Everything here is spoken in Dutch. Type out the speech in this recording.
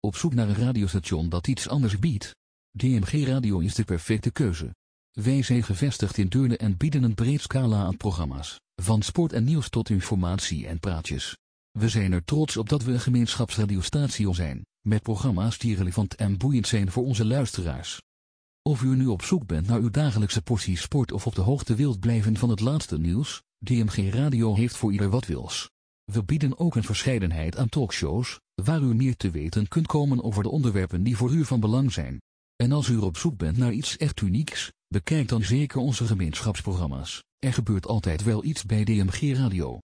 Op zoek naar een radiostation dat iets anders biedt? DMG Radio is de perfecte keuze. Wij zijn gevestigd in Deurne en bieden een breed scala aan programma's, van sport en nieuws tot informatie en praatjes. We zijn er trots op dat we een gemeenschapsradiostation zijn, met programma's die relevant en boeiend zijn voor onze luisteraars. Of u nu op zoek bent naar uw dagelijkse portie sport of op de hoogte wilt blijven van het laatste nieuws, DMG Radio heeft voor ieder wat wils. We bieden ook een verscheidenheid aan talkshows, waar u meer te weten kunt komen over de onderwerpen die voor u van belang zijn. En als u op zoek bent naar iets echt unieks, bekijk dan zeker onze gemeenschapsprogramma's. Er gebeurt altijd wel iets bij DMG Radio.